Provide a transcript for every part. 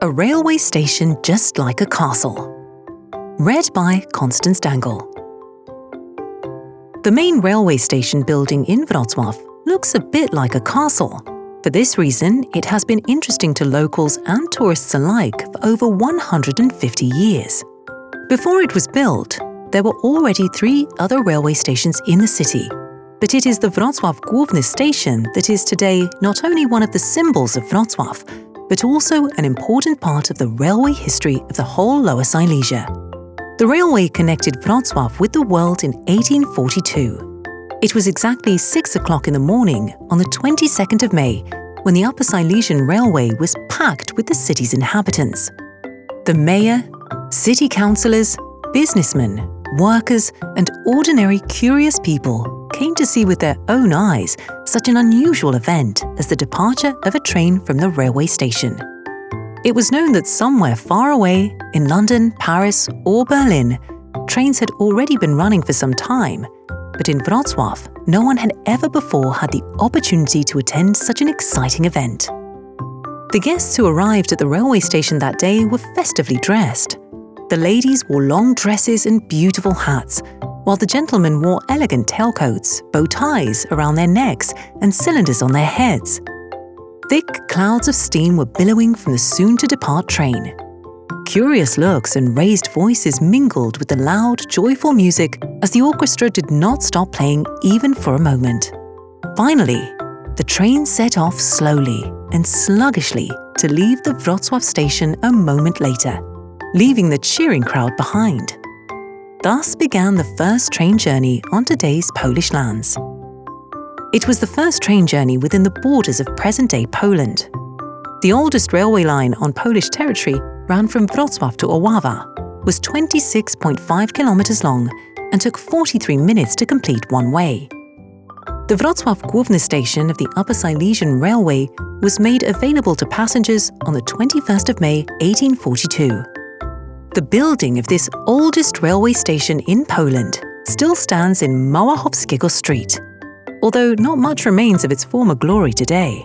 A railway station just like a castle. Read by Constance Dangel. The main railway station building in Wrocław looks a bit like a castle. For this reason, it has been interesting to locals and tourists alike for over 150 years. Before it was built, there were already three other railway stations in the city. But it is the Wrocław Główny station that is today not only one of the symbols of Wrocław, but also an important part of the railway history of the whole Lower Silesia. The railway connected Wrocław with the world in 1842. It was exactly 6 o'clock in the morning on the 22nd of May when the Upper Silesian Railway was packed with the city's inhabitants. The mayor, city councillors, businessmen, workers, and ordinary curious people came to see with their own eyes such an unusual event as the departure of a train from the railway station. It was known that somewhere far away, in London, Paris, or Berlin, trains had already been running for some time, but in Wrocław, no one had ever before had the opportunity to attend such an exciting event. The guests who arrived at the railway station that day were festively dressed. The ladies wore long dresses and beautiful hats, while the gentlemen wore elegant tailcoats, bow ties around their necks, and cylinders on their heads. Thick clouds of steam were billowing from the soon to depart train. Curious looks and raised voices mingled with the loud, joyful music as the orchestra did not stop playing even for a moment. Finally, the train set off slowly and sluggishly to leave the Wrocław station a moment later leaving the cheering crowd behind. Thus began the first train journey on today's Polish lands. It was the first train journey within the borders of present day Poland. The oldest railway line on Polish territory ran from Wrocław to Oława, was 26.5 kilometers long, and took 43 minutes to complete one way. The Wrocław Główny station of the Upper Silesian Railway was made available to passengers on the 21st of May 1842. The building of this oldest railway station in Poland still stands in Małachowskiego Street, although not much remains of its former glory today.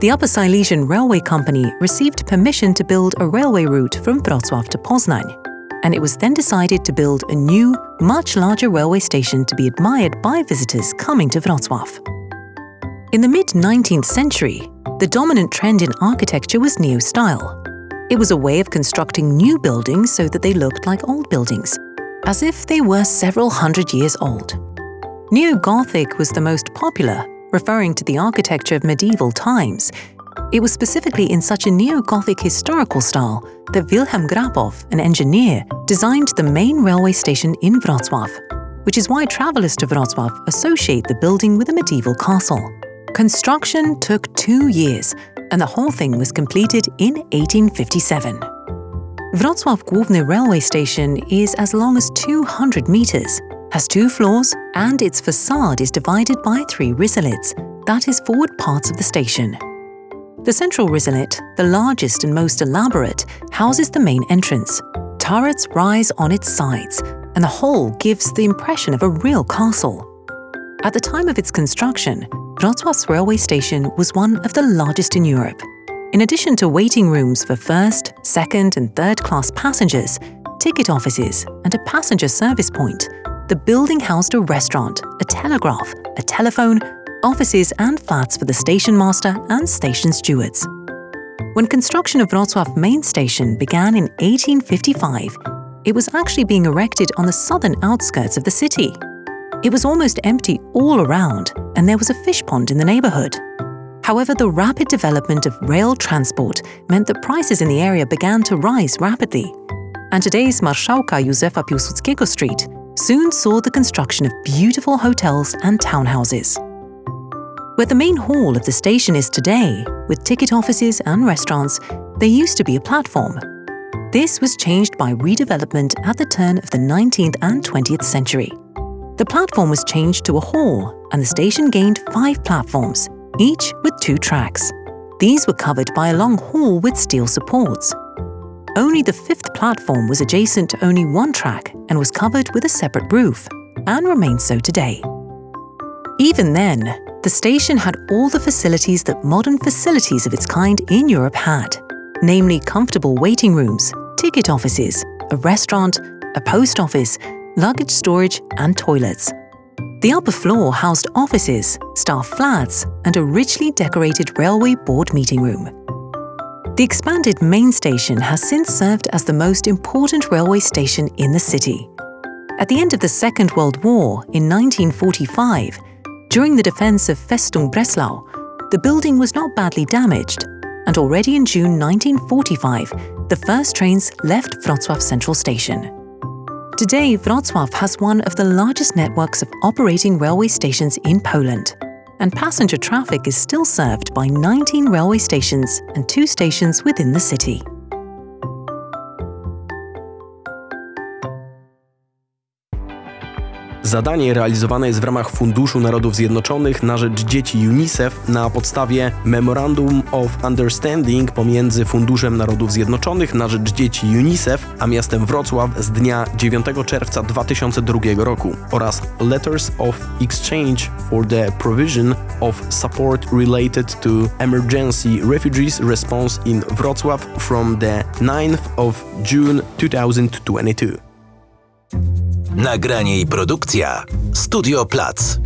The Upper Silesian Railway Company received permission to build a railway route from Wrocław to Poznań, and it was then decided to build a new, much larger railway station to be admired by visitors coming to Wrocław. In the mid 19th century, the dominant trend in architecture was neo style, it was a way of constructing new buildings so that they looked like old buildings, as if they were several hundred years old. Neo Gothic was the most popular, referring to the architecture of medieval times. It was specifically in such a neo Gothic historical style that Wilhelm Grapow, an engineer, designed the main railway station in Wrocław, which is why travelers to Wrocław associate the building with a medieval castle. Construction took two years, and the whole thing was completed in 1857. Wrocław Główny railway station is as long as 200 meters, has two floors, and its facade is divided by three risalits, that is forward parts of the station. The central risalit, the largest and most elaborate, houses the main entrance. Turrets rise on its sides, and the whole gives the impression of a real castle. At the time of its construction, Wrocław's railway station was one of the largest in Europe. In addition to waiting rooms for first, second, and third class passengers, ticket offices, and a passenger service point, the building housed a restaurant, a telegraph, a telephone, offices, and flats for the station master and station stewards. When construction of Wrocław main station began in 1855, it was actually being erected on the southern outskirts of the city. It was almost empty all around, and there was a fish pond in the neighborhood. However, the rapid development of rail transport meant that prices in the area began to rise rapidly, and today's Marszałka Józefa Piłsudskiego Street soon saw the construction of beautiful hotels and townhouses. Where the main hall of the station is today, with ticket offices and restaurants, there used to be a platform. This was changed by redevelopment at the turn of the 19th and 20th century. The platform was changed to a hall, and the station gained five platforms, each with two tracks. These were covered by a long hall with steel supports. Only the fifth platform was adjacent to only one track and was covered with a separate roof, and remains so today. Even then, the station had all the facilities that modern facilities of its kind in Europe had. namely comfortable waiting rooms, ticket offices, a restaurant, a post office, luggage storage, and toilets. The upper floor housed offices, staff flats, and a richly decorated railway board meeting room. The expanded main station has since served as the most important railway station in the city. At the end of the Second World War in 1945, during the defense of Festung Breslau, the building was not badly damaged, and already in June 1945, the first trains left Wrocław Central Station. Today, Wrocław has one of the largest networks of operating railway stations in Poland, and passenger traffic is still served by 19 railway stations and two stations within the city. Zadanie realizowane jest w ramach Funduszu Narodów Zjednoczonych na rzecz dzieci UNICEF na podstawie Memorandum of Understanding pomiędzy Funduszem Narodów Zjednoczonych na rzecz dzieci UNICEF a miastem Wrocław z dnia 9 czerwca 2002 roku oraz Letters of Exchange for the Provision of Support Related to Emergency Refugees Response in Wrocław from the 9th of June 2022. Nagranie i produkcja Studio Plac.